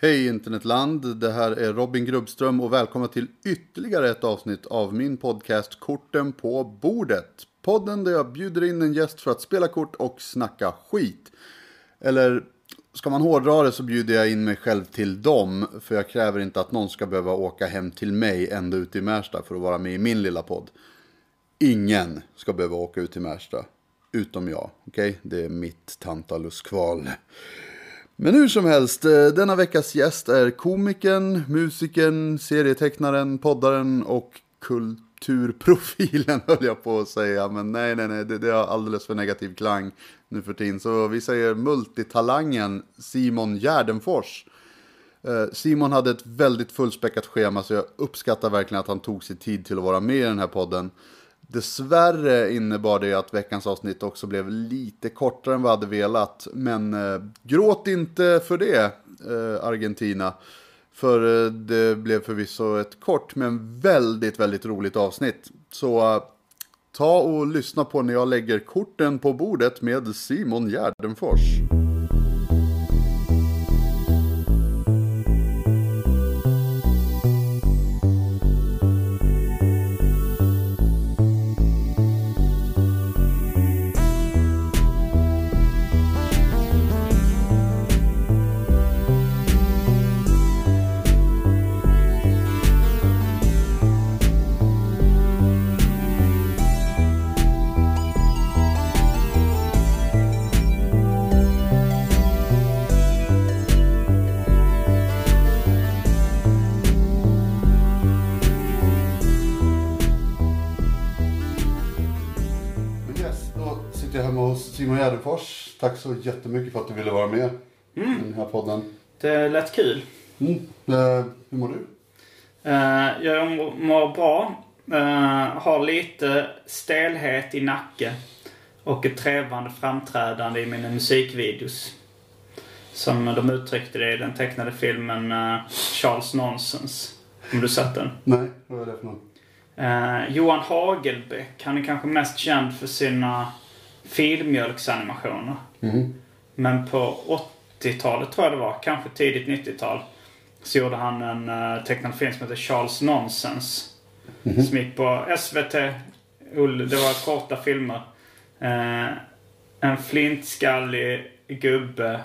Hej internetland, det här är Robin Grubbström och välkomna till ytterligare ett avsnitt av min podcast Korten på bordet. Podden där jag bjuder in en gäst för att spela kort och snacka skit. Eller ska man hårdra det så bjuder jag in mig själv till dem. För jag kräver inte att någon ska behöva åka hem till mig ända ut i Märsta för att vara med i min lilla podd. Ingen ska behöva åka ut till Märsta. Utom jag, okej? Okay? Det är mitt tantaluskval. Men hur som helst, eh, denna veckas gäst är komikern, musikern, serietecknaren, poddaren och kulturprofilen höll jag på att säga. Men nej, nej, nej, det, det har alldeles för negativ klang nu för tiden. Så vi säger multitalangen Simon Gärdenfors. Eh, Simon hade ett väldigt fullspäckat schema så jag uppskattar verkligen att han tog sig tid till att vara med i den här podden. Dessvärre innebar det att veckans avsnitt också blev lite kortare än vad jag hade velat. Men eh, gråt inte för det, eh, Argentina. För eh, det blev förvisso ett kort men väldigt, väldigt roligt avsnitt. Så eh, ta och lyssna på när jag lägger korten på bordet med Simon Gärdenfors. Simon Gärdenfors. Tack så jättemycket för att du ville vara med i den här podden. Det lät kul. Mm. Eh, hur mår du? Eh, jag mår bra. Eh, har lite stelhet i nacke. Och ett trevande framträdande i mina musikvideos. Som de uttryckte det i den tecknade filmen eh, Charles Nonsens. Om du sett den? Nej, vad är det för något? Eh, Johan Hagelbäck, han är kanske mest känd för sina filmjölksanimationer. Mm. Men på 80-talet tror jag det var, kanske tidigt 90-tal. Så gjorde han en uh, tecknad film som heter Charles Nonsens. Som gick på SVT. Det var korta filmer. Eh, en flintskallig gubbe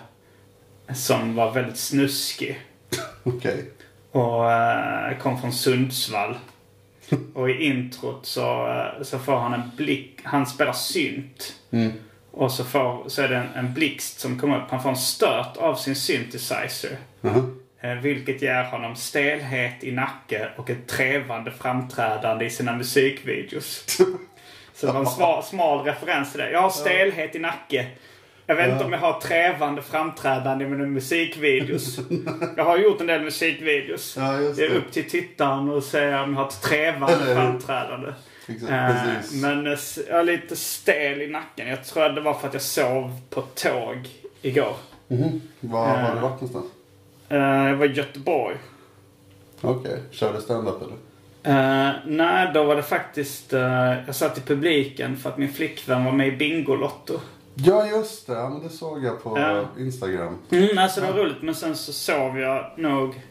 som var väldigt snuskig. Okej. Och eh, kom från Sundsvall. Och i introt så, eh, så får han en blick. Han spelar synt. Mm. Och så, får, så är det en, en blixt som kommer upp. Han får en stöt av sin synthesizer. Eh, vilket ger honom stelhet i nacke och ett trevande framträdande i sina musikvideos. Så det var en smal, smal referens till det. Jag har stelhet i nacke. Jag vet inte om jag har trevande framträdande i mina musikvideos. Jag har gjort en del musikvideos. Ja, just det är det. upp till tittaren och se om jag har ett hur? framträdande. Exakt, Eh, men eh, jag är lite stel i nacken. Jag tror det var för att jag sov på tåg igår. Mhm. Var har Eh. du varit någonstans? Eh, jag var i Göteborg. Okej, körde stand-up eller? Uh, nej, då var det faktiskt... eh, jag satt i publiken för att min flickvän var med i Bingolotto. Ja, just det. Ja, men det såg jag på Ja. Instagram. Mm, alltså det var roligt, men sen så sov jag nog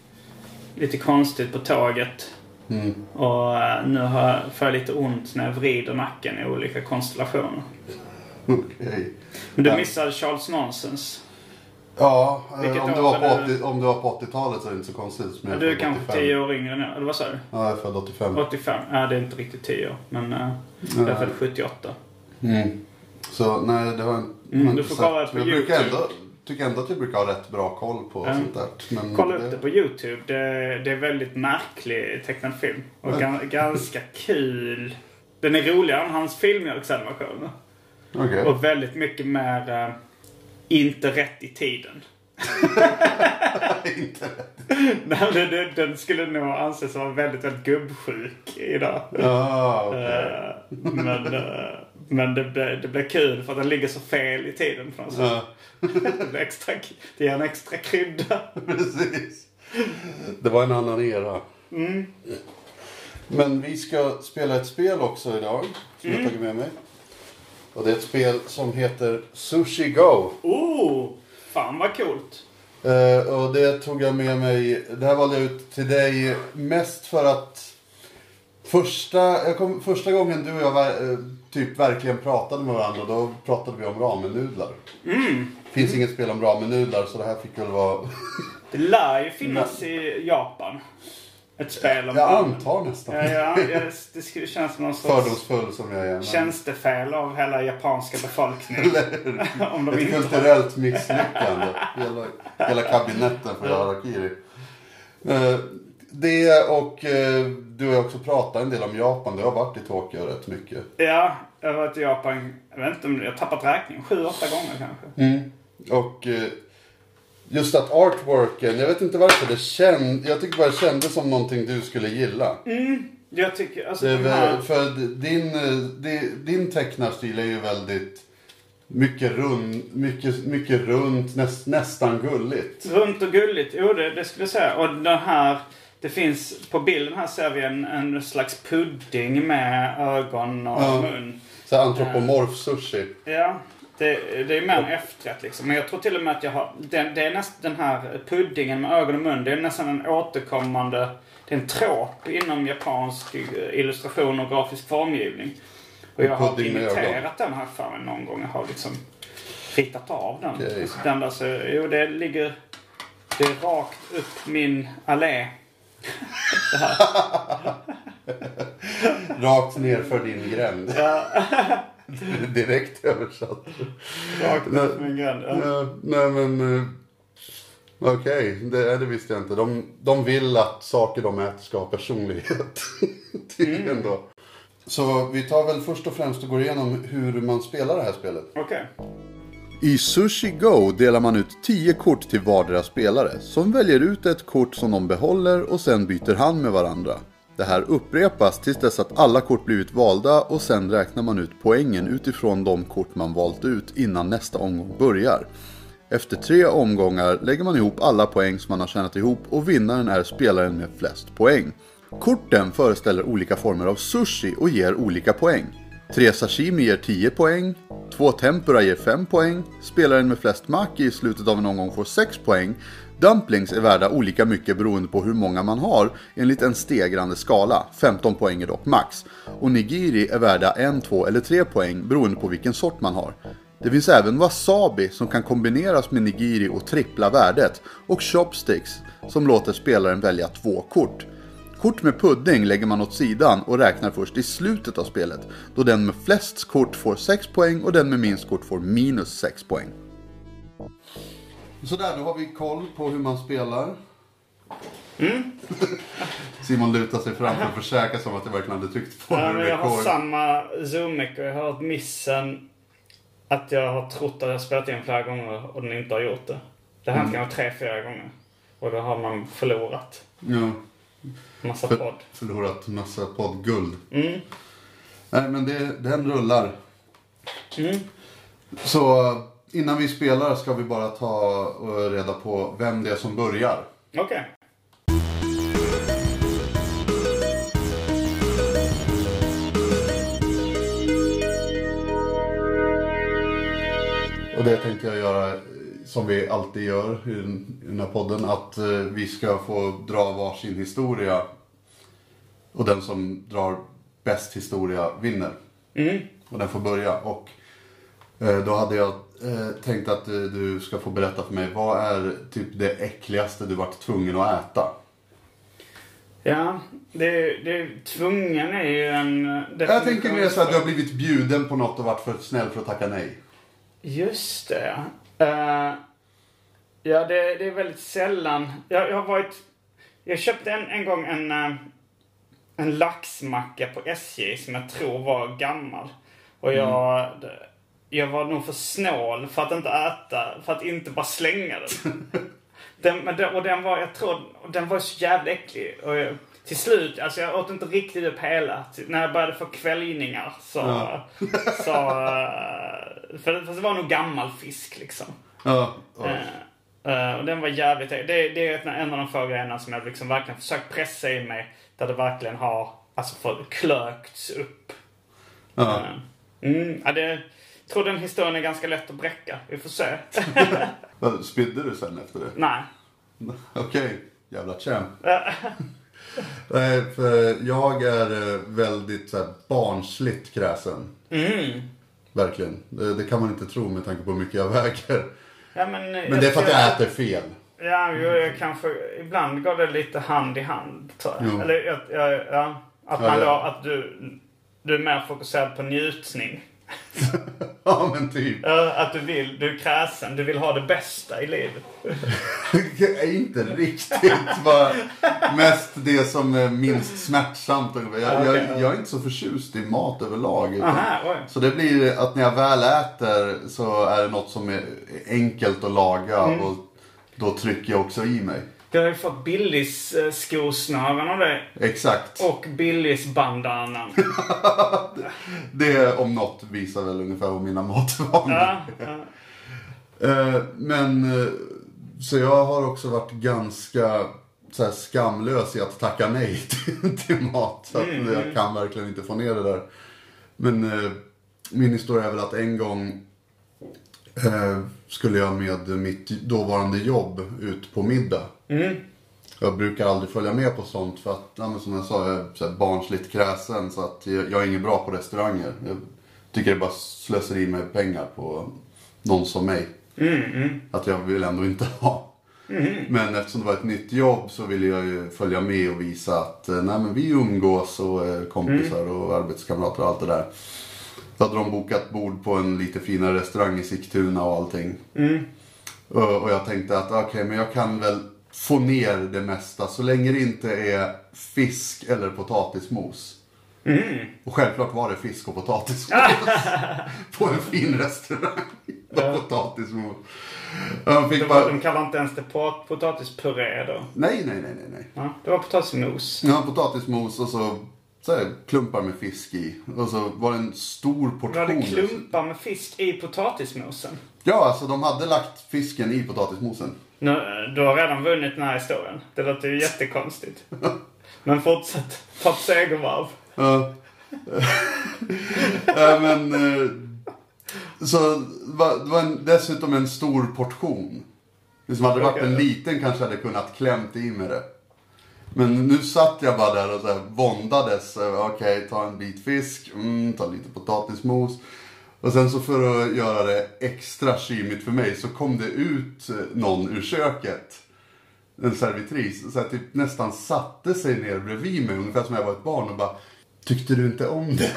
lite konstigt på tåget. Mm. Och eh, nu har jag, får jag lite ont när jag vrider nacken i olika konstellationer. Okej. Men du Ja. missade Charles Nonsens. Ja, eh, Vilket om du, var på det? 80, om du var på 80-talet så är det inte så konstigt. Som jag Du är kanske 85. 10 år yngre nu, eller vad sa du? Ja, jag är född 85. 85? Ja, det är inte riktigt 10 år. Men uh, jag är född 78. Mm. Så nej, det har en... Mm, men du får kolla att på Jag YouTube. ändå, tycker ändå att jag brukar ha rätt bra koll på Mm. sånt där. Men Kolla upp det på YouTube. Det, det är väldigt märklig tecknad film. Och gan, ganska kul. Den är roligare än hans filmjölksanimationer. Okej. Och väldigt mycket mer eh, inte rätt i tiden. Inte rätt. Den, den, den skulle nog anses vara väldigt, väldigt gubbsjuk idag. Ja, okej. Eh, men eh, men det, blev, det blev kul för att den ligger så fel i tiden på något sätt. Ja, Det, blir extra, det ger en extra krydda. precis. Det var en annan era. Mm. Men vi ska spela ett spel också idag. Som jag har tagit med mig. Och det är ett spel som heter Sushi Go. Oh! Fan vad coolt. Eh, och det tog jag med mig. Det här valde jag ut till dig mest för att första, jag kom, första gången du och jag ver- eh, typ verkligen pratade med varandra då pratade vi om ramen-nudlar. Mm. Finns inget spel om ramen-nudlar så det här fick väl vara... Det lär ju finnas i Japan. Ett spel om... jag antar nästan. Ja, ja, det, kännas som någon sorts Fördomsfull som jag är. men- tjänstefel av hela japanska befolkningen. om de Ett inte har... kulturellt misslyckande. Hela, hela kabinetten för harakiri. Eh, Det och eh, du har också pratat en del om Japan. Du har varit i Tokyo rätt mycket. Ja, jag har varit i Japan. Jag vet inte om jag har tappat räkning. Sju, åtta gånger kanske. Och eh, just att artworken, jag vet inte varför det känd, jag tycker bara det kändes som någonting du skulle gilla. Jag tycker, alltså Det är de här... för din, eh, di- din tecknarstil är ju väldigt mycket rund, mycket, mycket runt, näst, nästan gulligt. Runt och gulligt, jo det, det skulle jag säga. Och den här, det finns, på bilden här ser vi en, en slags pudding med ögon och Ja. mun. Så antropomorf sushi. Ja, det, det är mer en efterrätt liksom. Men jag tror till och med att jag har, den, det är nästan den här puddingen med ögon och mun. Det är nästan en återkommande, det är en tråp inom japansk eh, illustration och grafisk formgivning. Och jag har imiterat den här för mig någon gång. Jag har liksom ritat av den. Så den där, så, jo det ligger, det är rakt upp min allé. Rakt ner för din gränd. Direkt översatt. Rakt Nej. upp min gränd. Ja. Nej men... eh, Okej, det, det visste jag inte. De, de vill att saker de äter ska ha personlighet. Tydligen då. Så vi tar väl först och främst och går igenom hur man spelar det här spelet. Okej. I Sushi Go delar man ut 10 kort till vardera spelare som väljer ut ett kort som de behåller och sen byter hand med varandra. Det här upprepas tills dess att alla kort blivit valda och sen räknar man ut poängen utifrån de kort man valt ut innan nästa omgång börjar. Efter tre omgångar lägger man ihop alla poäng som man har tjänat ihop och vinnaren är spelaren med flest poäng. Korten föreställer olika former av sushi och ger olika poäng. Tre sashimi ger 10 poäng, två tempura ger 5 poäng, spelaren med flest maki i slutet av en omgång får 6 poäng, dumplings är värda olika mycket beroende på hur många man har enligt en stegrande skala, 15 poäng är dock max, och nigiri är värda 1, 2 eller 3 poäng beroende på vilken sort man har. Det finns även wasabi som kan kombineras med nigiri och trippla värdet och chopsticks som låter spelaren välja två kort. Kort med pudding lägger man åt sidan och räknar först i slutet av spelet då den med flest kort får 6 poäng och den med minst kort får minus 6 poäng. Sådär, då har vi koll på hur man spelar. Simon lutar sig fram för att försäkra sig om att jag verkligen hade tryckt på Ja, men jag har samma zoom och jag har ett missen att jag har trott att jag har spelat in flera gånger och den inte har gjort det. Det har hänt kanske tre, fyra gånger. Och då har man förlorat Ja, massa för, podd. förlorat massa poddguld. Mm. Nej, men det, den rullar. Mm. Så eh, innan vi spelar ska vi bara ta eh, reda på vem det är som börjar. Okej. Och det tänkte jag göra som vi alltid gör i den, här podden. Att eh, vi ska få dra varsin historia. Och den som drar bäst historia vinner. Mm. Och den får börja. Och eh, då hade jag eh, tänkt att du ska få berätta för mig. Vad är typ det äckligaste du varit tvungen att äta? Ja, det, det, tvungen är ju en... Jag tänker mer så att du har blivit bjuden på något och varit för snäll för att tacka nej. Just det, ja. Eh, ja, det, det är väldigt sällan. Jag, jag har varit... Jag köpte en, en gång en, eh, en laxmacka på SJ som jag tror var gammal. Och jag... det- Jag var nog för snål för att inte äta, för att inte bara slänga den. den, och den var, jag tror, den var så jävla äcklig. Och jag, till slut, alltså jag åt inte riktigt upp hela. När jag började få kväljningar så... Ja. så eh, för, för det var nog gammal fisk liksom. Ja. ja. Eh, och den var jävligt... Det, det är en av de få grejerna som jag liksom verkligen försökt pressa i mig. Där det verkligen har alltså fått klökts upp. ja. Eh, Mm, ja, det, tror den historien är ganska lätt att bräcka. Vi får se. Spydde du sen efter det? Nej. Okej, jävla champ. Nej, för jag är eh, väldigt så här, barnsligt kräsen. Mm. Verkligen. Det, det kan man inte tro med tanke på hur mycket jag väger. Ja, men, Men det är för att jag äter fel. Ja, jo, jag kanske... Ibland går det lite hand i hand, tror jag. Jo. Eller, jag, jag, ja, att Ja, man ja. då, att du, du är mer fokuserad på njutning. Ja, men typ. Ja, Att du vill, du är kräsen, du vill ha det bästa i livet. Är inte riktigt. Bara mest det som är minst smärtsamt. Jag, jag, jag är inte så förtjust i mat överlag. utan- Aha. Så det blir att när jag väl äter så är det något som är enkelt att laga. Mm. Och då trycker jag också i mig. Du har ju fått Billys eh, skosnören av det. Exakt. Och Billys bandanan. Det om något visar väl ungefär vad mina matvanor Ja, ja. Eh, Men eh, så jag har också varit ganska så skamlös i att tacka nej till, till mat. Så att jag kan verkligen inte få ner det där. Men min historia är väl att en gång skulle jag med mitt dåvarande jobb ut på middag. Jag brukar aldrig följa med på sånt för att, ja, som jag sa, jag är så barnsligt kräsen så att jag, jag är ingen bra på restauranger. Jag tycker det är bara slöseri med pengar på någon som mig. Att jag vill ändå inte ha. Men eftersom det var ett nytt jobb så ville jag ju följa med och visa att eh, nej, men vi umgås och är kompisar och arbetskamrater och allt det där. Så hade de bokat bord på en lite finare restaurang i Sigtuna och allting. Och, och jag tänkte att okej, men jag kan väl få ner det mesta så länge det inte är fisk eller potatismos. Och självklart var det fisk och potatismos. på en fin restaurang. Och potatismos. Jag fick Det var, bara... de kallar inte ens det pot- potatispuré då. Nej, nej, nej, nej, nej. Ja, det var potatismos. Ja, potatismos och så, så här, klumpar med fisk i. Och så var det en stor portion. hade klumpar med fisk i potatismosen. Ja, alltså de hade lagt fisken i potatismosen. Nu, du har redan vunnit den här historien. Det låter ju jättekonstigt. Men fortsätt. Ta ett segervarv. Ja. Ja, men... eh, Så det var, en, dessutom en stor portion. Det som hade det varit en liten kanske hade kunnat klämt i med det. Men nu satt jag bara där och så här våndades. Eh, Okej, ta en bit fisk, mm, ta lite potatismos. Och sen så för att göra det extra kymigt för mig så kom det ut eh, någon ur köket. En servitris. Så här, typ nästan satte sig ner bredvid mig ungefär som jag var ett barn och bara Tyckte du inte om det?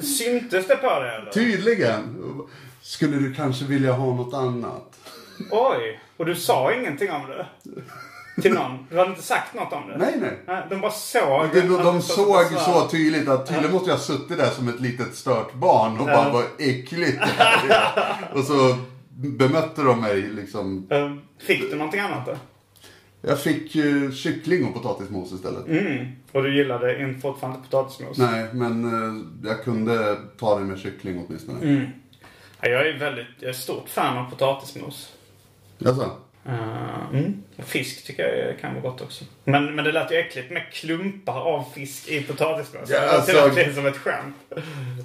Syntes det på dig eller? Tydligen. Skulle du kanske vilja ha något annat? Oj! Och du sa ingenting om det? Till någon? Du hade inte sagt något om det? Nej, nej. Nej, De bara såg. De, de, de såg så- så tydligt att tydligen måste jag ha suttit där som ett litet stört barn och bara vad äckligt det här är. Och så bemötte de mig liksom. Eh, Fick du någonting annat då? Jag fick ju kyckling och potatismos istället. Mm. Och du gillade in- fortfarande potatismos? Nej, men eh, jag kunde ta det med kyckling åtminstone. Mm. Ja, jag är väldigt, jag är stort fan av potatismos. Jaså? Uh, mm. Fisk tycker jag kan vara gott också. Men, men det lät ju äckligt med klumpar av fisk i potatismos. Ja, det lät alltså- verkligen som ett skämt.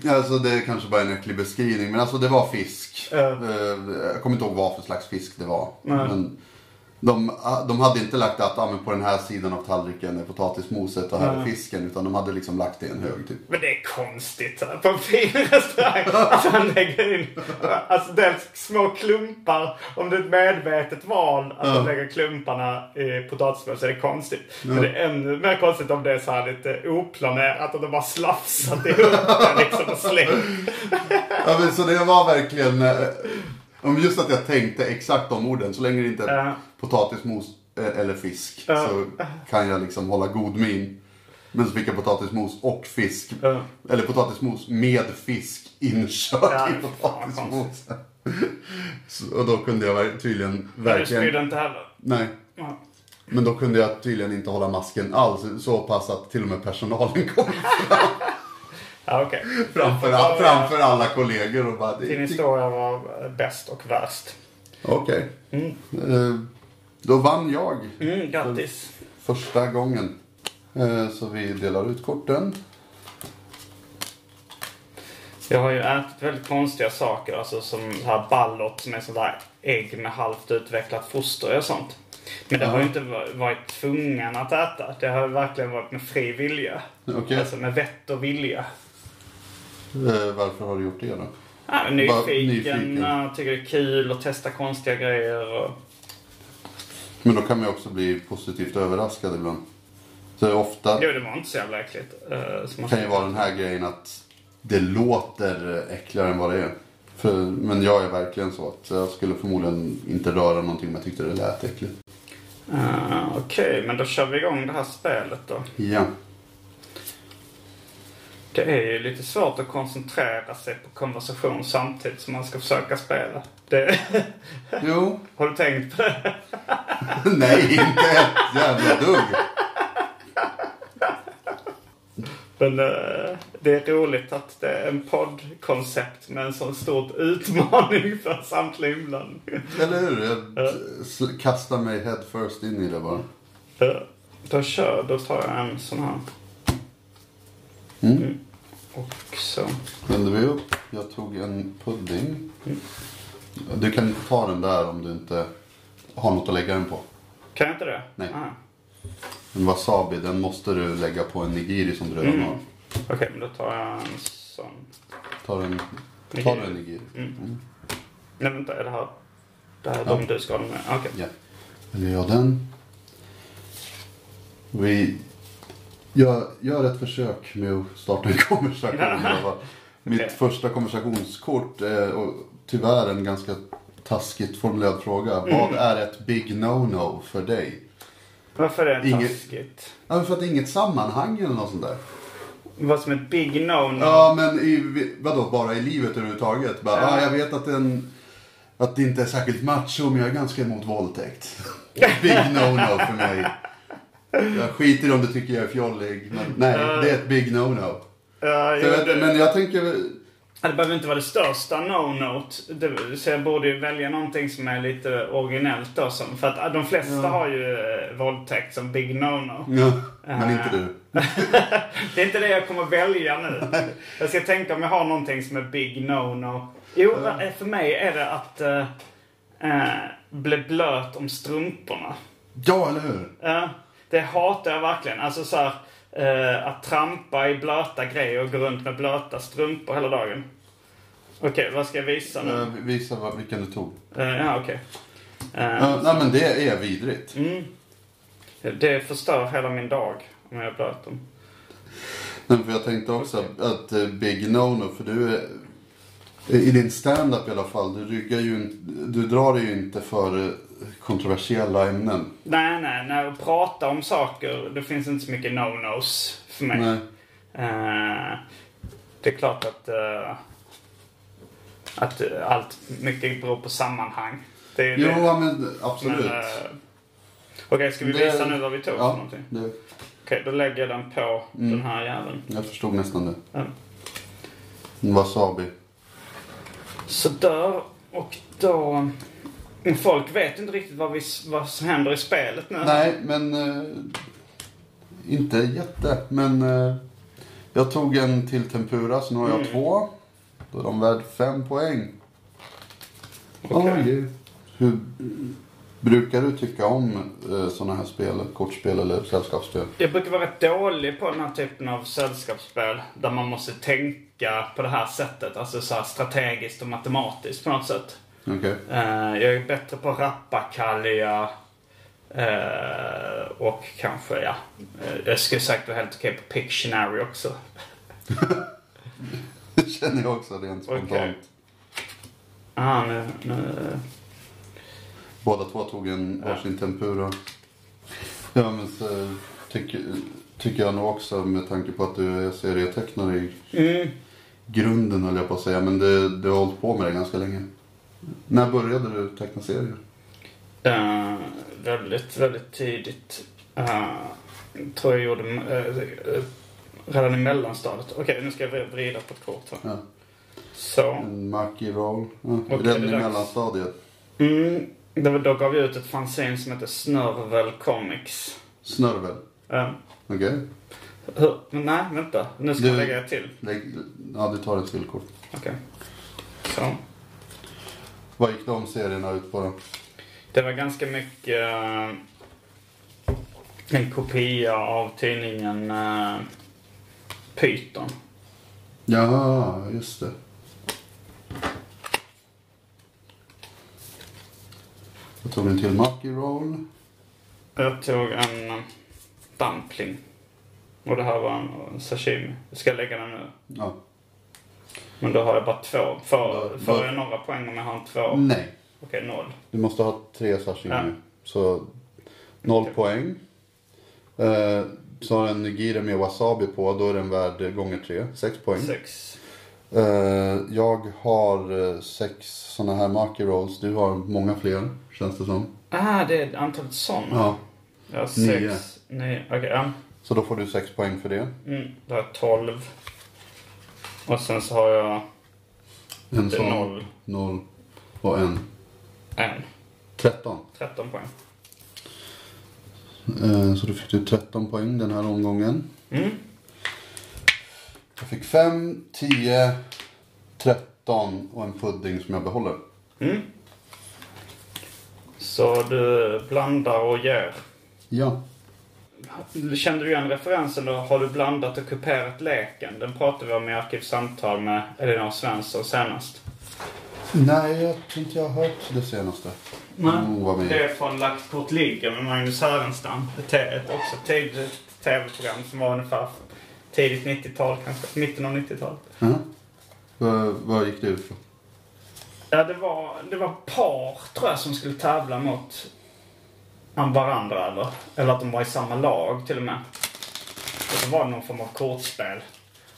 Alltså det är kanske bara en äcklig beskrivning, men alltså det var fisk. Eh, Jag kommer inte ihåg vad för slags fisk det var. Men de, de hade inte lagt att ah, på den här sidan av tallriken är potatismoset och här är fisken. Utan de hade liksom lagt det i en hög typ. Men det är konstigt på en fin restaurang att han lägger in alltså dels små klumpar. Om det är ett medvetet val att de lägger klumparna i potatismos så är det konstigt. Men det är ännu mer konstigt om det är så här lite oplanerat och de bara slafsat ihop det liksom och slängt. Ja, men, så det var verkligen... eh, Om just att jag tänkte exakt de orden. Så länge det inte Ja. Potatismos eh, eller fisk. Ja. Så kan jag liksom hålla god min. Men så fick jag potatismos och fisk. Ja. Eller potatismos med fisk inkörd Ja, i fan, potatismosen. Så- Och då kunde jag tydligen Men du verkligen... inte heller. Nej. Ja. Men då kunde jag tydligen inte hålla masken alls. Så pass att till och med personalen kom Ja, okej. framför, Ja, framför alla kollegor och bara... Din historia var bäst och värst. Okej. Eh, Då vann jag Mm, grattis. första gången. Eh, Så vi delar ut korten. Jag har ju ätit väldigt konstiga saker. Alltså som så här ballot som är sånt där ägg med halvt utvecklat foster och sånt. Men det har ju inte va- varit tvungen att äta. Det har verkligen varit med fri vilja. Okej. Alltså med vett och vilja. Eh, varför har du gjort det då? Ja, nyfiken, nyfiken. tycker det är kul att testa konstiga grejer. Och... Men då kan man ju också bli positivt överraskad ibland. Så ofta Jo, det var inte så jävla äckligt. Uh, som man kan ju vara den här grejen att det låter äckligare än vad det är. För, men jag är verkligen så att jag skulle förmodligen inte röra någonting om jag tyckte det lät äckligt. Uh, Okej, men då kör vi igång det här spelet då. Ja. Det är ju lite svårt att koncentrera sig på konversation samtidigt som man ska försöka spela. Det... Jo. Har du tänkt på det? Nej, inte ett jävla dugg. Men eh, det är roligt att det är en poddkoncept med en sån stor utmaning för samtliga inblandade. Eller hur? Jag sl- kastar mig head first in i det bara. Eh, Då kör, då tar jag en sån här. Mm. Och så. Vänder vi upp. Jag tog en pudding. Du kan inte ta den där om du inte har något att lägga den på. Kan jag inte det? Nej. Ah. En wasabi, den måste du lägga på en nigiri som du redan Mm. har. Okej, men då tar jag en sån. Ta en, Nigiri. en nigiri. Nej, vänta. Är det här? Det här är Ja. de du ska ha med? Okej. Ja. Väljer jag den. Vi gör, gör ett försök med att starta en konversation. Mitt första konversationskort är och tyvärr en ganska taskigt formulerad fråga. Mm. Vad är ett big no-no för dig? Varför är det Inget- taskigt? Ja, för att det är inget sammanhang eller något sånt där. Vad som ett big no-no? Ja, men i, vadå, bara i livet överhuvudtaget? Bara, Ja. ah, jag vet att, den, att det inte är särskilt macho, men jag är ganska emot våldtäkt. Big no-no för mig. Jag skiter om du tycker jag är fjollig, men nej, det är ett big no-no. Ja, Så jo, jag vet, det, men jag tänker, Ja, det behöver inte vara det största no-note. Det- Så jag borde ju välja någonting som är lite originellt då. Som, för att de flesta har ju eh, våldtäkt som big no-no. ja, men Ah. inte du. Det är inte det jag kommer välja nu. Jag ska tänka om jag har någonting som är big no-no. Jo, eh, för mig är det att eh, eh, bli blöt om strumporna. Ja, eller hur? Ja, det hatar jag verkligen. Alltså så här, eh, att trampa i blöta grejer och gå runt med blöta strumpor hela dagen. Okej, vad ska jag visa nu? Eh, visa vad, vilken du tog. Eh, ja, okej. Eh, Ja, nej, men det är vidrigt. mm. Det förstör hela min dag om jag blöt dem. Nej, för jag tänkte också att eh, big no-no, för du är, i din stand-up i alla fall, du ryggar ju, du drar dig ju inte för eh, kontroversiella ämnen. Nej, nej, nej. Att prata om saker, det finns inte så mycket no-nos för mig. Nej. Eh, det är klart att, eh, att allt mycket beror på sammanhang. Det, är Jo, det. men absolut. Men, eh, Okej, ska vi Det- visa nu vad vi tog för ja, någonting? det, Okej, då lägger jag den på Mm. den här jäveln. jag förstod nästan det. En wasabi. Sådär. Och då... Folk vet inte riktigt vad, vi, vad som händer i spelet nu. Nej, men eh, inte jätte. Men eh, jag tog en till tempura, så nu har jag Mm. två. Då är de värd fem poäng. Oj. Hur brukar du tycka om eh, sådana här spel? Kortspel eller sällskapsspel? Jag brukar vara rätt dålig på den här typen av sällskapsspel. Där man måste tänka på det här sättet. Alltså så här strategiskt och matematiskt på något sätt. Okej. Eh, jag är bättre på rappakalja. Uh, och kanske, ja. Uh, jag skulle säkert vara helt okej på Pictionary också. Det känner jag också rent spontant. Okej. Ah, nu, nu. Båda två tog en Ja. varsin tempura. Ja, men så tycker, tycker jag nog också med tanke på att du är serietecknare i Mm. grunden höll jag på att säga. Men du, du har hållit på med det ganska länge. När började du teckna serier? Eh, väldigt, väldigt tidigt. Uh, tror jag gjorde eh, redan i mellanstadiet. Okej, nu ska jag vrida på ett kort här. Ja. Så. En Maki roll. Ja, Okej, redan i mellanstadiet. Mm, det var, då gav jag ut ett fanzine som heter Snörvel Comics. Snörvel. Eh, Okej. Hur? Men nej, vänta. Nu ska Du- jag lägga ett till. Lägg, ja, du tar ett till kort. Okej. Så. Vad gick de serierna ut på då? Det var ganska mycket eh, en kopia av tidningen eh, Python. Ja, just det. Jag tog en till Maki Roll. Jag tog en eh, dumpling. Och det här var en, en sashimi. Jag ska lägga den nu. Ja. Men då har jag bara två. Får, får jag några poäng om jag har en två? Nej, Okej, noll. du måste ha tre sashimi. Ja. Så noll poäng. Eh, så har en nigiri med wasabi på, då är den värd gånger tre. Sex poäng. Sex. Eh, jag har eh, sex sådana här Maki Rolls. Du har många fler, känns det som. Ah, det är antalet sådana. Ja. Jag har Nio. sex. Nio. Okej, ja. Så då får du sex poäng för det. Mm, då har jag tolv. Och sen så har jag En sån. noll. Noll. Och en. En. 13. 13 poäng. Eh, Så då fick du 13 poäng den här omgången. Mm. Jag fick 5, 10, 13 och en pudding som jag behåller. Mm. Så du blandar och ger. Ja. Kände du igen referensen då? Har du blandat och kuperat leken? Den pratade vi om i Arkivsamtal med Elinor Svensson senast. Nej, jag tror inte jag har hört det senaste. Mm, vad med. Det är från Lagt kort ligger med Magnus Härenstam. Ett, också tidigt tv-program som var ungefär tidigt 90-tal kanske. Mitten av 90-talet. Ja. Vad, vad gick det ut på? Ja, det var, det var par tror jag som skulle tävla mot varandra eller, eller att de var i samma lag till och med. Och så var det någon form av kortspel.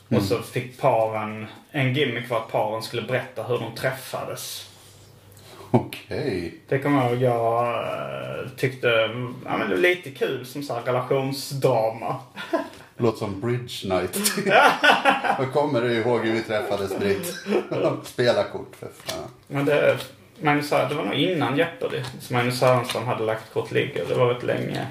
Och så fick paren, en gimmick var att paren skulle berätta hur de träffades. Okej. Det kommer jag ihåg. Jag eh, tyckte ja, men det var lite kul som så här relationsdrama. Låter som Bridge Night. Vad kommer du ihåg hur vi träffades Britt? Spela kort för fan. Men det, Magnus, det var nog innan Jeopardy. Så Magnus Härenstam hade lagt kort ligger. Det var rätt länge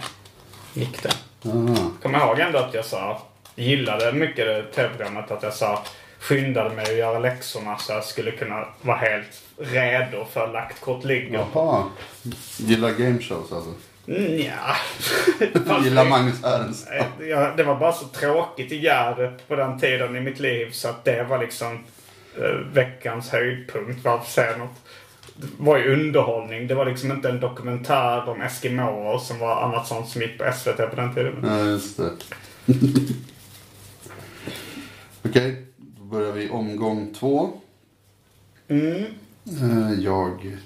gick det. Ah. Kommer jag ihåg ändå att jag sa, gillade mycket det tv-programmet. Att jag sa, skyndade mig att göra läxorna så jag skulle kunna vara helt redo för lagt kort ligger. Jaha. Gillar game shows alltså? Nja. Gillar Magnus Härenstam? Eh, Ja, det var bara så tråkigt i Gärdet på den tiden i mitt liv så att det var liksom eh, veckans höjdpunkt. Varför säga något? Var ju underhållning. Det var liksom inte en dokumentär om eskimåer som var annat sånt som gick på SVT på den tiden. Ja, just det. Okej, då börjar vi omgång två. Mm. Eh, Jag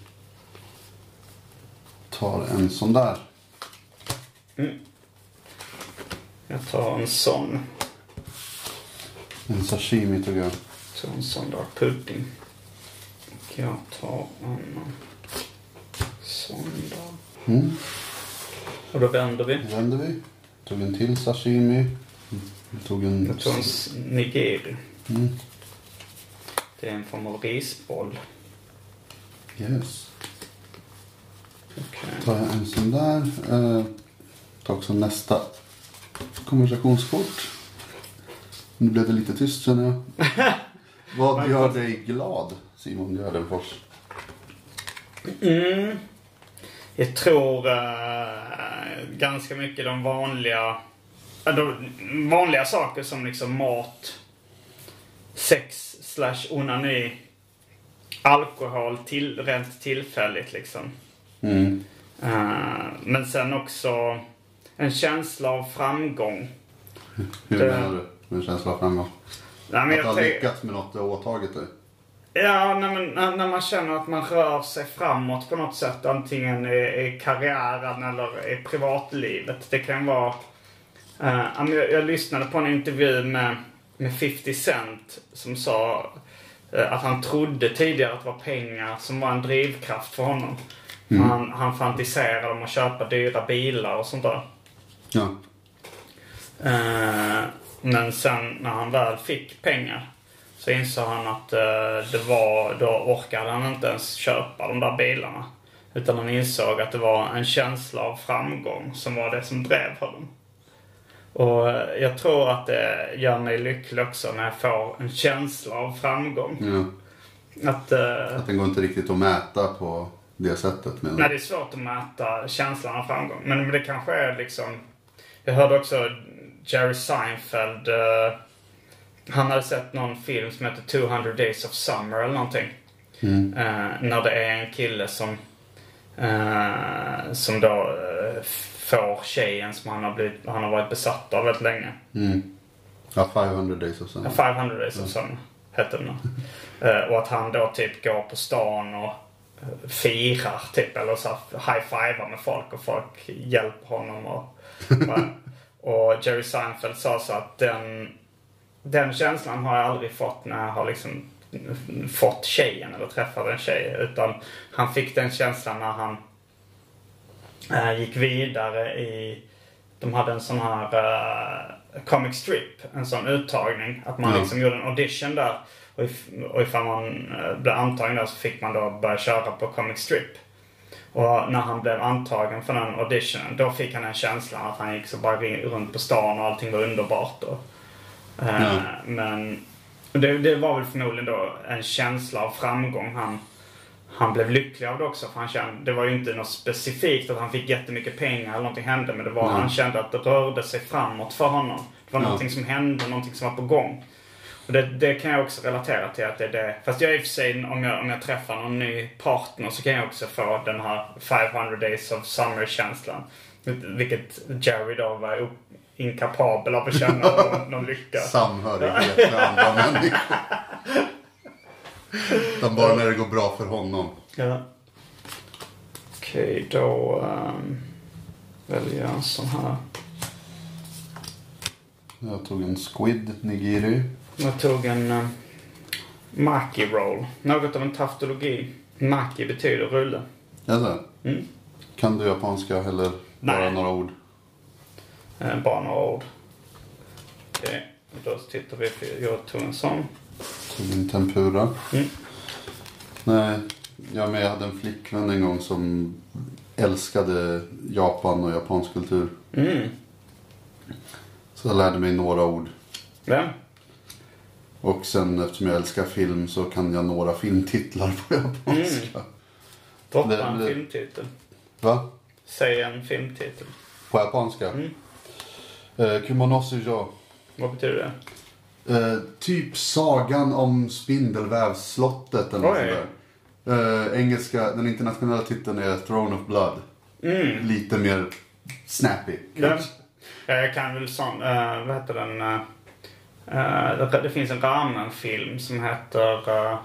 tar en sån där. Jag tar en sån. En sashimi tog jag. Så en sån där pudding. Jag tar en sån där. Mm. Och då vänder vi. Då vänder vi. Tog en till sashimi. Tog en... Jag tar en nigiri. Mm. Det är en form av risboll. Yes. Okej. tar jag en sån där. Eh, tar också nästa konversationskort. Nu blev det lite tyst känner jag. Vad gör dig glad Simon Gärdenfors? Mm. Jag tror eh, ganska mycket de vanliga, äh, de vanliga saker som liksom mat, sex slash onani, alkohol till, rent tillfälligt liksom. Mm. Eh, men sen också en känsla av framgång. Hur menar du med en känsla av framgång? Nej, men Att du har lyckats med något du har åtagit dig? Ja, när, man, när, man känner att man rör sig framåt på något sätt. Antingen i, i karriären eller i privatlivet. Det kan vara... ja, men jag, jag lyssnade på en intervju med, med 50 Cent som sa eh, att han trodde tidigare att det var pengar som var en drivkraft för honom. Han, han fantiserade om att köpa dyra bilar och sånt där. Ja. Eh, men sen när han väl fick pengar så insåg han att eh, det var, då orkade han inte ens köpa de där bilarna. Utan han insåg att det var en känsla av framgång som var det som drev honom. Och jag tror att det gör mig lycklig också när jag får en känsla av framgång. Ja. Att, eh, Att den går inte riktigt att mäta på det sättet. Men... nej, det är svårt att mäta känslan av framgång. Men det kanske är liksom... Jag hörde också Jerry Seinfeld. eh, han hade sett någon film som heter 200 Days of Summer eller någonting. Mm. Eh, när det är en kille som, eh, som då eh, får tjejen som han har, blivit, han har varit besatt av väldigt länge. Mm. Ja, 500 days of summer. 500 Days of Summer hette den. Eh, och att han då typ går på stan och firar typ. Eller så high-fivar med folk och folk hjälper honom. Och, och Jerry Seinfeld sa så att den, den känslan har jag aldrig fått när jag har liksom fått tjejen eller träffat en tjej. Utan han fick den känslan när han eh, gick vidare i... De hade en sån här eh, comic strip, en sån uttagning. Att man Ja. liksom gjorde en audition där. Och, if, och ifall man eh, blev antagen där så fick man då börja köra på comic strip. Och när han blev antagen för den auditionen, då fick han en känsla att han gick så bara runt på stan och allting var underbart. Och, eh, Ja. Men det, det var väl förmodligen då en känsla av framgång han, han blev lycklig av det också. För han kände, det var ju inte något specifikt att han fick jättemycket pengar eller någonting hände. Men det var, Nej. han kände att det rörde sig framåt för honom. Det var Ja. någonting som hände, någonting som var på gång. Det, det kan jag också relatera till att det är det. Fast jag i och för sig, om jag, om jag träffar någon ny partner så kan jag också få den här 500 days of summer-känslan. Vilket Jerry då var inkapabel av att känna någon, någon lycka. Samhörighet med andra människor. Utan bara när det går bra för honom. Ja. Okej, då um, väljer jag en sån här. Jag tog en squid nigiri. Jag tog en uh, maki roll. Något av en taftologi. Maki betyder rulle. Jaså? Mm. Kan du japanska eller bara några ord? Eh, bara några ord. Okej, då tittar vi på jag tog en sån. Tog en tempura. Mm. Nej, jag med. Jag hade en flickvän en gång som älskade Japan och japansk kultur. Mm. Så jag lärde mig några ord. Vem? Och sen eftersom jag älskar film så kan jag några filmtitlar på japanska. Droppa Det- en det- filmtitel. Va? Säg en filmtitel. På japanska? Mm. Eh, Kumonosu jo. Vad betyder det? Eh, typ sagan om Spindelvävsslottet eller något Oj. sånt där. Eh, engelska, den internationella titeln är Throne of Blood. Mm. Lite mer snappy. Den, jag kan väl sån, eh, vad heter den? Eh, det, finns en ramen-film som heter, uh,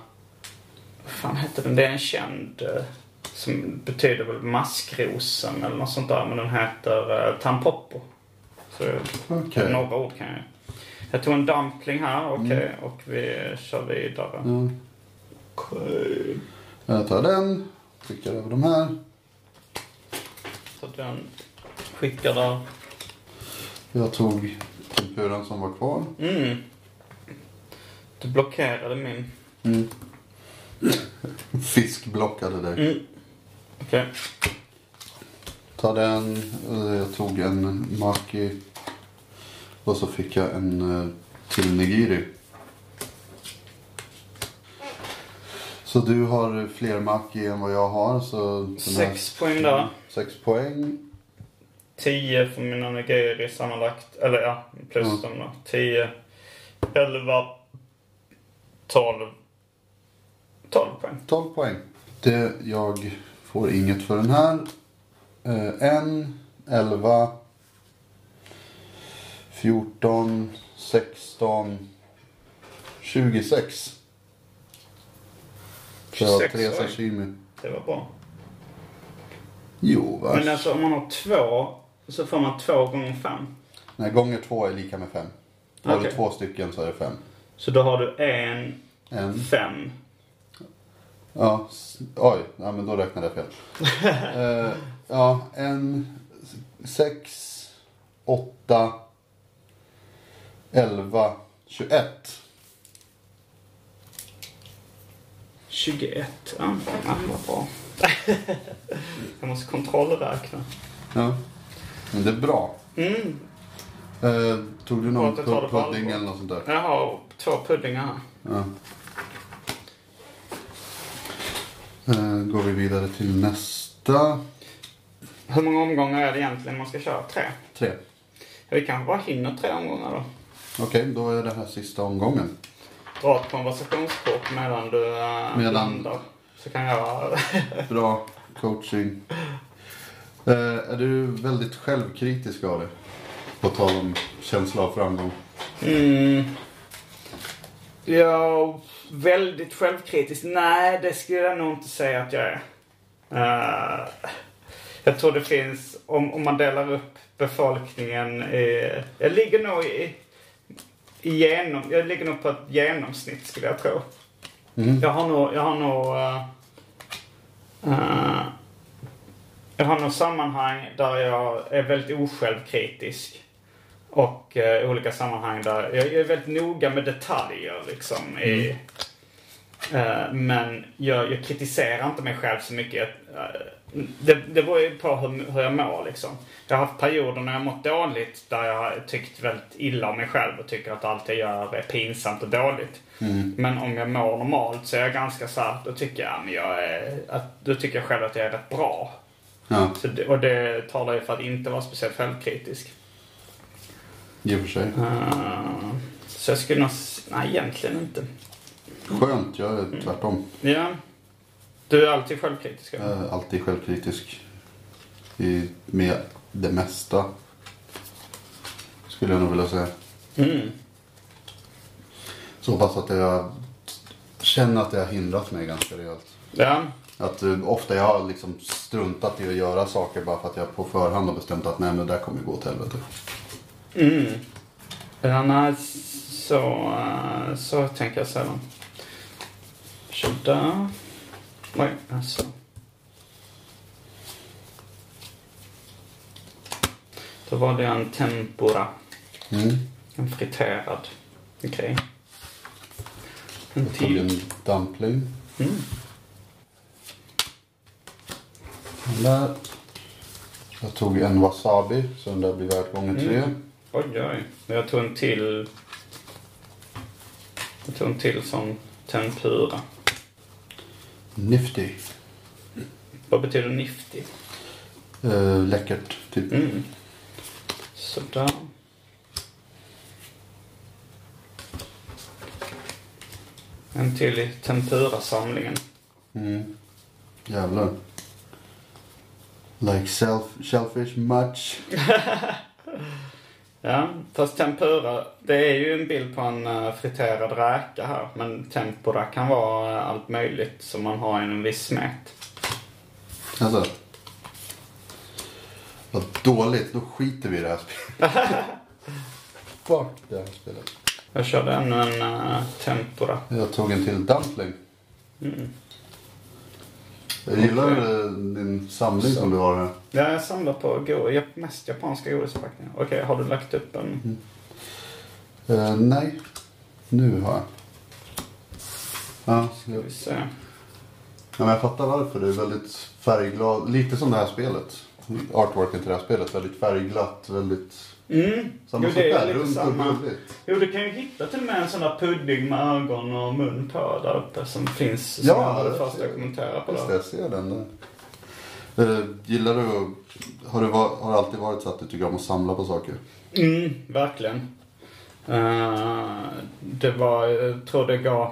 vad fan heter den? Det är en känd, eh, som betyder väl maskrosen eller något sånt där. Men den heter uh, Tampopo. Så Okej. några ord kan jag. Jag tog en dumpling här, okej. Och vi kör vidare. Ja. Okej. Jag tar den. Skickar över de här. Så den skickar där. Jag tog tempuran som var kvar. Mm. Du blockerade min. Mm. Fisk blockade dig. Mm. Okej. Ta den. Jag tog en maki. Och så fick jag en eh, till nigiri. Så du har fler maki än vad jag har. Så den här- Sex poäng där. Sex poäng. 10 för mina nigiri sammanlagt. Eller ja, plus Mm. dem då. 10, 11, 12. 12 poäng. 12 poäng. Det, jag får inget för den här. Eh, en, 11, 14, 16, 26. Så jag har 26 tre poäng. sashimi. Det var bra. Jo, va? Men alltså om man har två så får man två gånger fem. Nej, gånger två är lika med fem. Har Okej. du två stycken så är det fem. Så då har du en, En. fem. Ja, s- oj. Ja, men då räknade jag fel. eh, ja, en, sex, åtta, elva, tjugoett. 21. Ja, ja vad bra. jag måste kontrollräkna. Ja. Men det är bra. Mm. Eh, tog du någon pu- pudding eller något sånt där? Jag har två puddingar här. Ja. Eh, går vi vidare till nästa. Hur många omgångar är det egentligen man ska köra? Tre? Tre. Ja, vi kanske bara hinner tre omgångar då. Okej, då är det här sista omgången. Dra ett konversationskort medan du uh, Medan- blandar. Så kan jag... Bra coaching. Eh, är du väldigt självkritisk av det? På tal om känsla av framgång. mm. Ja, väldigt självkritisk. Nej, det skulle jag nog inte säga att jag är. Eh, jag tror det finns, om, om man delar upp befolkningen i, Jag ligger nog i, i genom, jag ligger nog på ett genomsnitt skulle jag tro. Mm. Jag har nog, jag har nog... eh, eh, jag har nog sammanhang där jag är väldigt osjälvkritisk. Och uh, olika sammanhang där jag, är väldigt noga med detaljer liksom. I, eh, men jag, jag kritiserar inte mig själv så mycket. Eh, det, det beror ju på hur, hur jag mår liksom. Jag har haft perioder när jag mått dåligt där jag har tyckt väldigt illa om mig själv och tycker att allt jag gör är pinsamt och dåligt. Men om jag mår normalt så är jag ganska så här, då tycker jag, men jag är, att, då tycker jag själv att jag är rätt bra. Ja, Så det, och det talar ju för att inte vara speciellt självkritisk. i och för sig. Uh, så jag skulle nog... Nej, egentligen inte. Skönt, jag är tvärtom. Ja. Du är alltid självkritisk. Jag är alltid självkritisk. I, med det mesta. Skulle jag nog vilja säga. Mm. Så pass att jag känner att det har hindrat mig ganska rejält. Ja. Att uh, ofta jag har liksom struntat i att göra saker bara för att jag på förhand har bestämt att nej men det där kommer gå åt helvete. Mm. Nej, så, eh, så tänker jag sällan. Sådär. Oj, alltså. Då var det en tempura. Mm. En friterad grej. En till. en dumpling. Mm. Den där. Jag tog en wasabi, så den där blir värd gånger tre. Mm. Oj, oj. Jag tog en till. Jag tog en till som tempura. Nifty. Vad betyder nifty? Eh, läckert, typ. Mm. Sådär. En till i tempura-samlingen. Mm. Jävlar. Like self, shellfish much. Ja, fast tempura, det är ju en bild på en uh, friterad räka här. Men tempura kan vara eh, allt möjligt som man har i en viss smet. Alltså. Vad dåligt, då skiter vi i det här spelet. Fuck det här spelet. Jag körde ännu en uh, tempura. Jag tog en till dumpling. Mm. Jag gillar din samling som du har här. Ja, jag samlar på go- mest japanska godisförpackningar. Okej, har du lagt upp en? Eh, nej, nu har jag. Ja, Ska vi se. ja, men jag fattar varför. Det är väldigt färgglad. Lite som det här spelet. Artworken till det här spelet. Väldigt färgglatt. Väldigt... Mm. Samma Jo, det är lite samma. Jo, du kan ju hitta till och med en sån där pudding med ögon och mun på där uppe som finns. Som Ja, jag det det första kommenterade på Just det. det, jag ser den där. Eh, gillar du har, du va- har det alltid varit så att du tycker om att samla på saker? Mm, verkligen. Eh, det var, jag tror det går,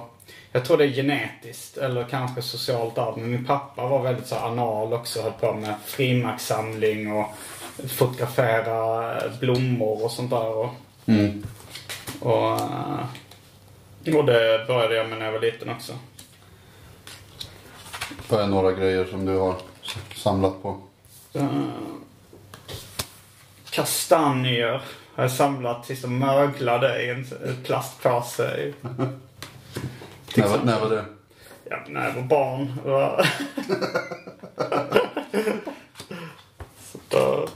jag tror det är genetiskt eller kanske socialt arv. Men min pappa var väldigt så anal också. Höll på med frimärkssamling och fotografera blommor och sånt där. Och, Mm. och, eh, och det började jag med när jag var liten också. Vad är några grejer som du har samlat på? Uh, kastanjer har jag samlat tills de möglade i en plastpåse. När, var- när var det? Ja, när jag var barn. Så då...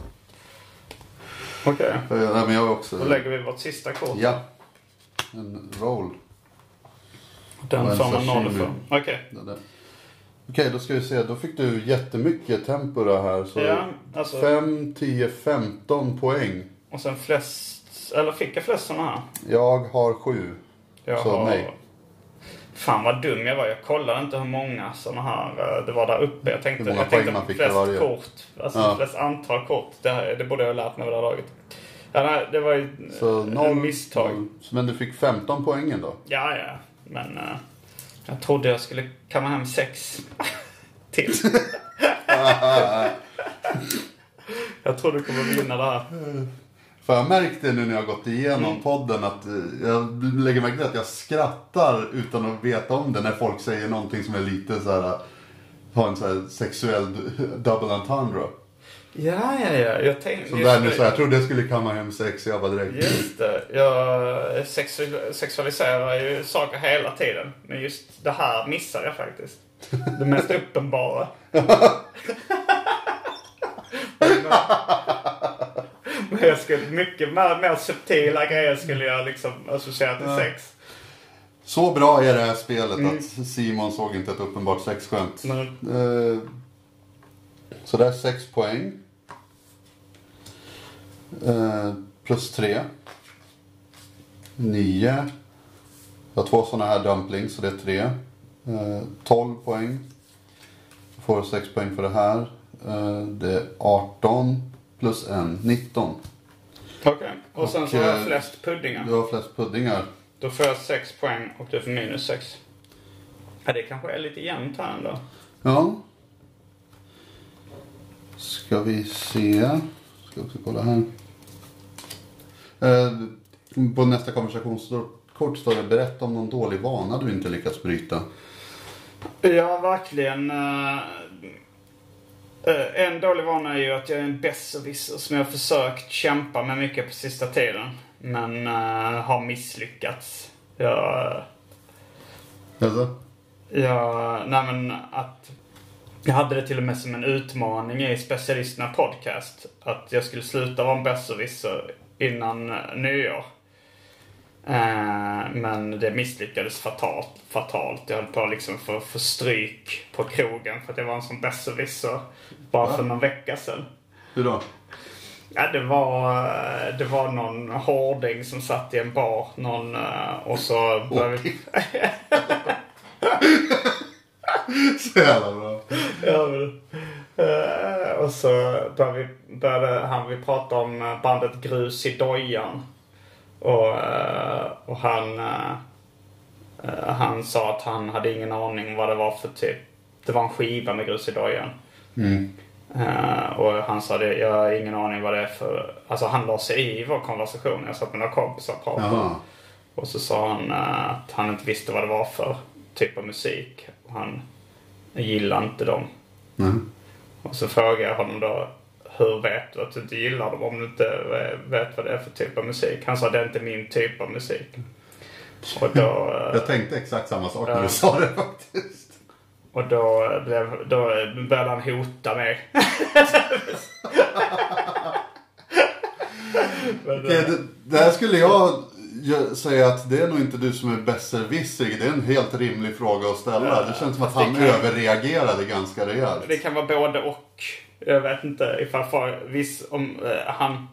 Okej, Eh, Nej, men jag också... då lägger vi vårt sista kort. Ja. En roll. Den en får man noll för. Okej. Den där. Okej, då ska vi se. Då fick du jättemycket tempura här. Så Ja, alltså- 5, 10, 15 poäng. Och sen flest eller fick jag flest sådana här? Jag har sju. Jag Så har... nej. Fan vad dum jag var. Jag kollade inte hur många sådana här eh, det var där uppe. Jag tänkte, Hur många jag tänkte poäng man fick flest varje. kort. Alltså Ja. flest antal kort. Det, här- det borde jag ha lärt mig vid det här laget. Ja, det var ju Så noll, misstag. noll. Men du fick 15 poängen då? Ja, ja. Men eh, jag trodde jag skulle kamma hem sex till. jag tror du kommer vinna det här. För jag märkte nu när jag gått igenom podden att eh, jag lägger märke till att jag skrattar utan att veta om det när folk säger någonting som är lite så här har en så här sexuell double entendre. Ja, ja, ja. Jag tänkte... Som där nu så här, jag trodde jag skulle kamma hem sex, jag bara direkt. Just det. Jag sexu- sexualiserar ju saker hela tiden. Men just det här missar jag faktiskt. Det mest uppenbara. Men jag skulle, mycket mer, mer subtila grejer skulle jag liksom associera till sex. Så bra är det här spelet att Simon såg inte ett uppenbart sexskämt. Eh, så där är 6 poäng. Eh, plus 3. 9. Jag har två sådana här dumplings så det är 3. Eh, 12 poäng. Får 6 poäng för det här. Eh, det är 18 plus 1, 19. Okej. Och sen Och, så har jag eh, flest puddingar. Du har flest puddingar. Då får jag 6 poäng och du får minus 6. Ja, det kanske är lite jämnt här ändå. Ja. Ska vi se. Ska också kolla här. Eh, på nästa konversationskort står det berätta om någon dålig vana du inte lyckats bryta. Ja, verkligen. eh, En dålig vana är ju att jag är en besserwisser som jag har försökt kämpa med mycket på sista tiden. Men eh, har misslyckats. Jag, Alltså? jag, nej men att jag hade det till och med som en utmaning i Specialisterna Podcast. Att jag skulle sluta vara en besserwisser innan eh, nyår. Eh, men det misslyckades fatalt. fatalt. Jag höll på liksom för, för stryk på krogen för att jag var en sån besserwisser bara för någon vecka sedan. Hur då? Ja, det var, det var någon hårding som satt i en bar. Någon, eh, och så började vi... Så jävla bra. Ja, men, eh, och så började, började han vi prata om bandet Grus i dojan. Och, eh, och han, eh, eh, han sa att han hade ingen aning vad det var för typ. Det var en skiva med Grus i dojan. Eh, och han sa det, jag har ingen aning vad det är för... Alltså han la sig i vår konversation. Jag satt med några kompisar och pratade. Och så sa han eh, att han inte visste vad det var för typ av musik. Och han gillade inte dem. Mm. Och så frågade jag honom då hur vet du att du inte gillar dem om du inte vet vad det är för typ av musik? Han sa det är inte min typ av musik. Och då, eh, Jag tänkte exakt samma sak när du sa det faktiskt. och då, blev, då började han hota mig. Men, eh, det, det här skulle jag säga att det är nog inte du som är besserwisser. Det är en helt rimlig fråga att ställa. Det känns som att han kan- överreagerade ganska rejält. Det kan vara både och. Jag vet inte ifall för, viss, om eh, han...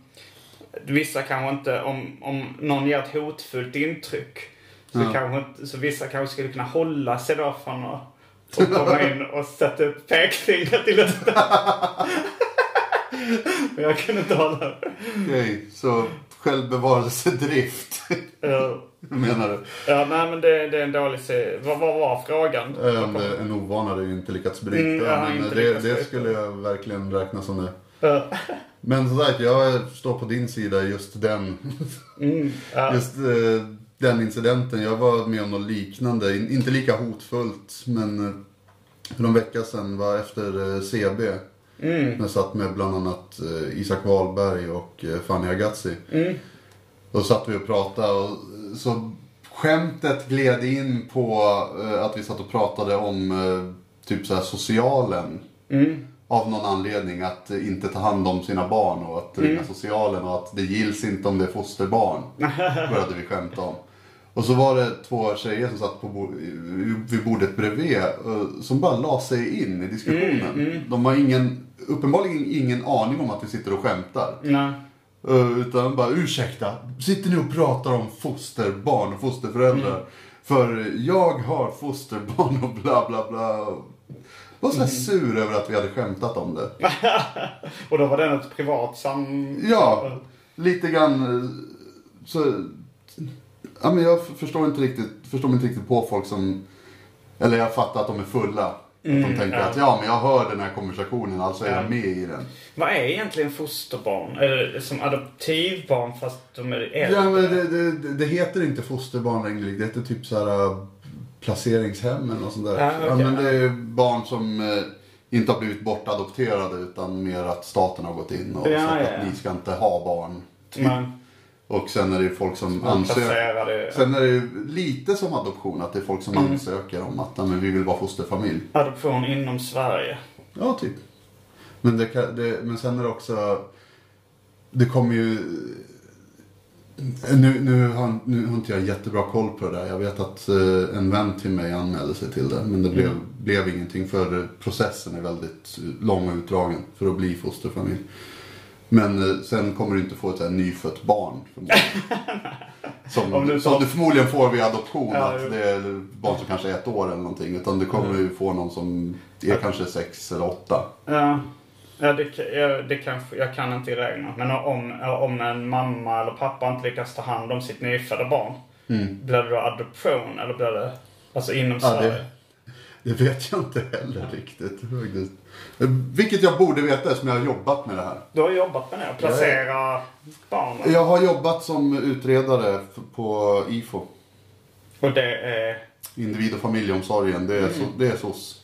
Vissa kanske inte, om, om någon ger ett hotfullt intryck. Så, Ja. kanske så vissa kanske skulle kunna hålla sig då från att, komma in och sätta upp pekfingret till ett Men jag kunde inte hålla det. Okej, så självbevarelsedrift Ja, menar du? Ja, nej men det, det är en dålig serie. Vad, vad var frågan? En, en ovana hade ju inte lyckats bryta. Mm, men det, lyckats det skulle jag verkligen räkna som det. Ja. Men som sagt, jag står på din sida just den, Mm, ja. just, eh, den incidenten. Jag var med om något liknande, In- inte lika hotfullt, men eh, för någon vecka sedan var efter eh, CB. Mm. Jag satt med bland annat eh, Isak Wahlberg och Fanny Agazzi. Mm. Då satt vi och pratade och så skämtet gled in på eh, att vi satt och pratade om eh, typ så här socialen. Mm. Av någon anledning att inte ta hand om sina barn och att Mm. ringa socialen och att det gills inte om det är fosterbarn. Började vi skämta om. Och så var det två tjejer som satt på bo- vid bordet bredvid eh, som bara la sig in i diskussionen. Mm, De har ingen, uppenbarligen ingen aning om att vi sitter och skämtar. Nej. Eh, Utan bara ursäkta, sitter ni och pratar om fosterbarn och fosterföräldrar? Mm. För jag har fosterbarn och bla bla bla. Var så Mm. sur över att vi hade skämtat om det. Och då var det ett privat sam... Ja, lite grann eh, så... Ja, men jag förstår inte riktigt, förstår inte riktigt på folk som... Eller jag fattar att de är fulla. Att de tänker Mm, ja. att ja, men jag hör den här konversationen, alltså är Ja. jag med i den. Vad är egentligen fosterbarn? Det som adoptivbarn fast de är äldre? Ja, men det, det, det- heter inte fosterbarn längre. Det heter typ så här äh, placeringshem och sånt där. Ja, okej. men det är barn som eh, inte har blivit bortadopterade utan mer att staten har gått in och Ja, sagt ja, att ja. ni ska inte ha barn. Men, Och sen är det ju folk som ansöker. Sen är det ju lite som adoption, att det är folk som Mm. ansöker om att "Ja, men vi vill vara fosterfamilj. adoption inom Sverige. Ja, typ. Men, det, kan- det, men sen är det också... Det kommer ju... Nu, nu, har, nu har inte jag jättebra koll på det där. Jag vet att eh, en vän till mig anmälde sig till det. Men det blev, blev ingenting för processen är väldigt lång och utdragen för att bli fosterfamilj. Men eh, sen kommer du inte få ett så här nyfött barn. förmodligen. Som, Om du som du förmodligen får vid adoption. Ja, att det är barn som kanske är ett år eller någonting. Utan du kommer ju få någon som är kanske sex eller åtta. Ja, ja, det, ka- ja det kanske, jag kan inte reglerna. Men om, om en mamma eller pappa inte lyckas ta hand om sitt nyfödda barn. Blir det då adoption eller blir det alltså inom Ja, Sverige? det, det vet jag inte heller riktigt. faktiskt. Vilket jag borde veta eftersom jag har jobbat med det här. Du har jobbat med det? Att placera barnen? Jag har jobbat som utredare på IFO. Och det är... Individ och familjeomsorgen. Det är, så, det är SOS.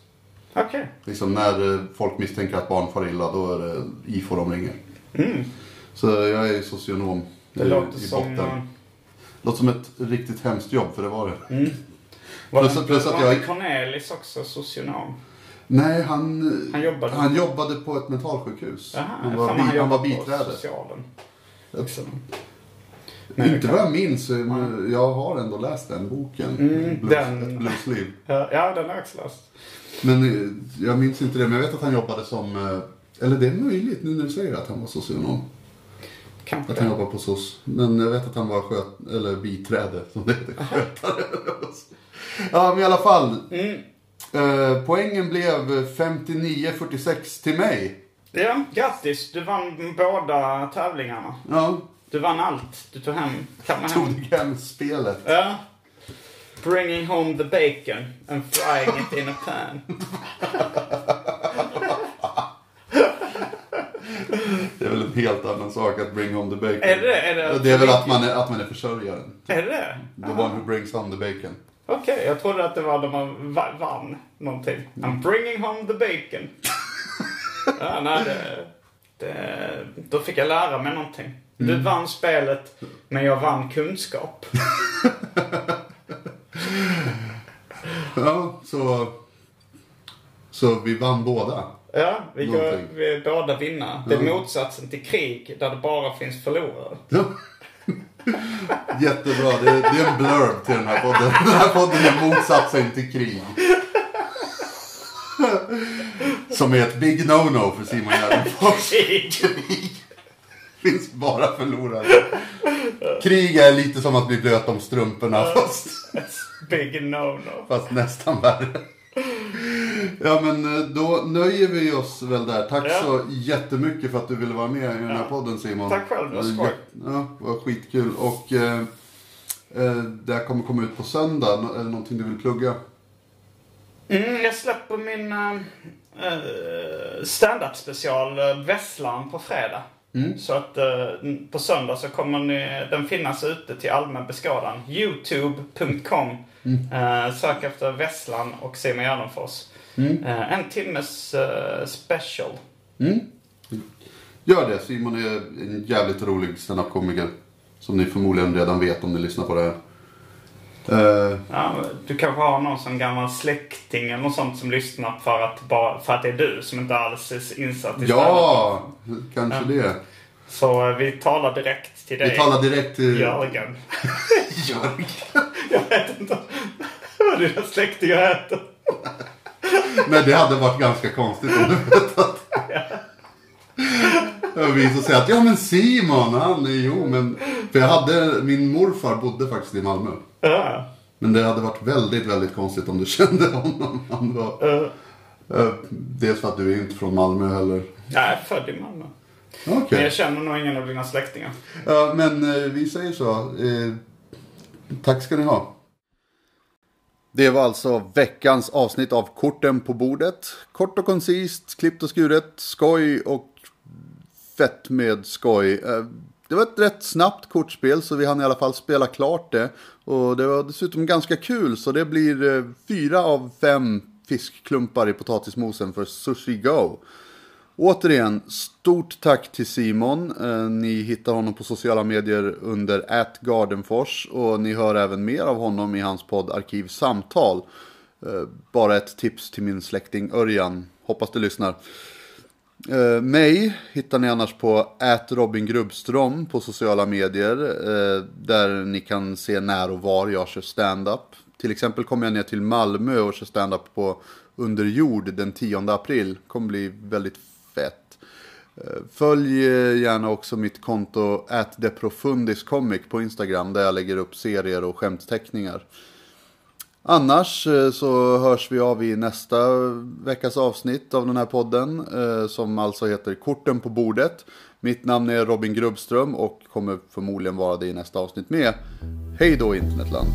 Okej. Liksom när eh, folk misstänker att barn far illa, då är det IFO de ringer. Mm. Så jag är socionom Det i, låter i som... botten. eh, Låter som ett riktigt hemskt jobb, för det var det. Var, Plus- plus att jag- Cornelis också socionom? Nej, han, Han jobbade- han jobbade på ett mentalsjukhus. Jaha, han, var, fan, bi- han var jobbade på biträde. socialen. Också. Men Inte vad jag minns, men jag har ändå läst den boken. Mm, Blues, den- bluesliv. Ja, den har jag också läst. Men eh, jag minns inte det, men jag vet att han jobbade som, eh, eller det är möjligt nu när du säger att han var socionom. Kanske Att han jobbade på SOS. Men jag vet att han var sköt, eller biträde, som det heter. Skötare. Ja, men i alla fall. Mm. Eh, poängen blev 59-46 till mig. Ja, grattis. Du vann båda tävlingarna. Ja, Du vann allt. Du tog hem, hem. tog hem spelet. Ja. Bringing home the bacon and frying it in a pan. Det är väl en helt annan sak att bring home the bacon. Är det- är det- det är väl att man är, att man är försörjaren. Är det det? The one who brings home the bacon. Okej, jag trodde att det var när man va- vann någonting. I'm bringing home the bacon. ja, nej, det, det, då fick jag lära mig någonting. Du vann spelet, men jag vann kunskap. Ja, så... Så vi vann båda. Ja, vi, går, Någonting. vi är båda vinnare. Det är motsatsen till krig, där det bara finns förlorare. Ja. Jättebra, det är, det är en blurb till den här podden. Den här podden är motsatsen till krig. Som är ett big no-no för Simon Gärdenfors. Krig finns bara förlorare. Krig är lite som att bli blöt om strumporna fast, Big no-no. fast nästan värre. Ja men eh, då nöjer vi oss väl där. Tack Ja. så jättemycket för att du ville vara med i den här podden Simon. Tack själv, det var Eh, skoj. ja, Ja, det var skitkul. Och eh, eh, det här kommer komma ut på söndag. Är det någonting du vill plugga? Mm, jag släpper min uh, stand-up special Vesslan på fredag. Så att eh, på söndag så kommer ni, den finnas ute till allmän beskådan. Youtube.com. Eh, sök efter Vesslan och Simon Gärdenfors. Eh, en timmes eh, special. Mm. Gör det. Simon är en jävligt rolig standup-komiker. Som ni förmodligen redan vet om ni lyssnar på det här. Eh, Ja, du kanske har någon som gammal släkting eller något sånt som lyssnar för att, bara, för att det är du som inte alls är insatt i ja, kanske det. Så eh, vi talar direkt till dig. Vi talar direkt till Jörgen. Jörgen. Jag vet inte vad dina släktingar heter. Nej, det hade varit ganska konstigt om du vetat. Jag visade sig att ja men Simon, han är jo men. För jag hade, min morfar bodde faktiskt i Malmö. Ja. Men det hade varit väldigt, väldigt konstigt om du kände honom. Han var, Uh, dels för att du är inte från Malmö heller. jag är född i Malmö. Okej. Men jag känner nog ingen av dina släktingar. Ja, men eh, vi säger så. Eh, tack ska ni ha. Det var alltså veckans avsnitt av Korten på bordet. Kort och koncist, klippt och skuret, skoj och fett med skoj. Eh, det var ett rätt snabbt kortspel så vi hann i alla fall spela klart det. Och det var dessutom ganska kul så det blir eh, fyra av fem fiskklumpar i potatismosen för Sushi Go. Återigen, stort tack till Simon. Eh, ni hittar honom på sociala medier under atgardenfors och ni hör även mer av honom i hans podd Arkivsamtal. Samtal. Bara ett tips till min släkting Örjan. Hoppas du lyssnar. Eh, mig hittar ni annars på @robingrubbstrom på sociala medier. eh, där ni kan se när och var jag kör stand-up. Till exempel kommer jag ner till Malmö och kör stand-up på Under jord den 10 april. kommer bli väldigt fett. Eh, Följ eh, gärna också mitt konto @deprofundiscomic på Instagram där jag lägger upp serier och skämtteckningar. Annars eh, så hörs vi av i nästa veckas avsnitt av den här podden eh, som alltså heter Korten på bordet. Mitt namn är Robin Grubbström och kommer förmodligen vara det i nästa avsnitt med. Hej då internetland!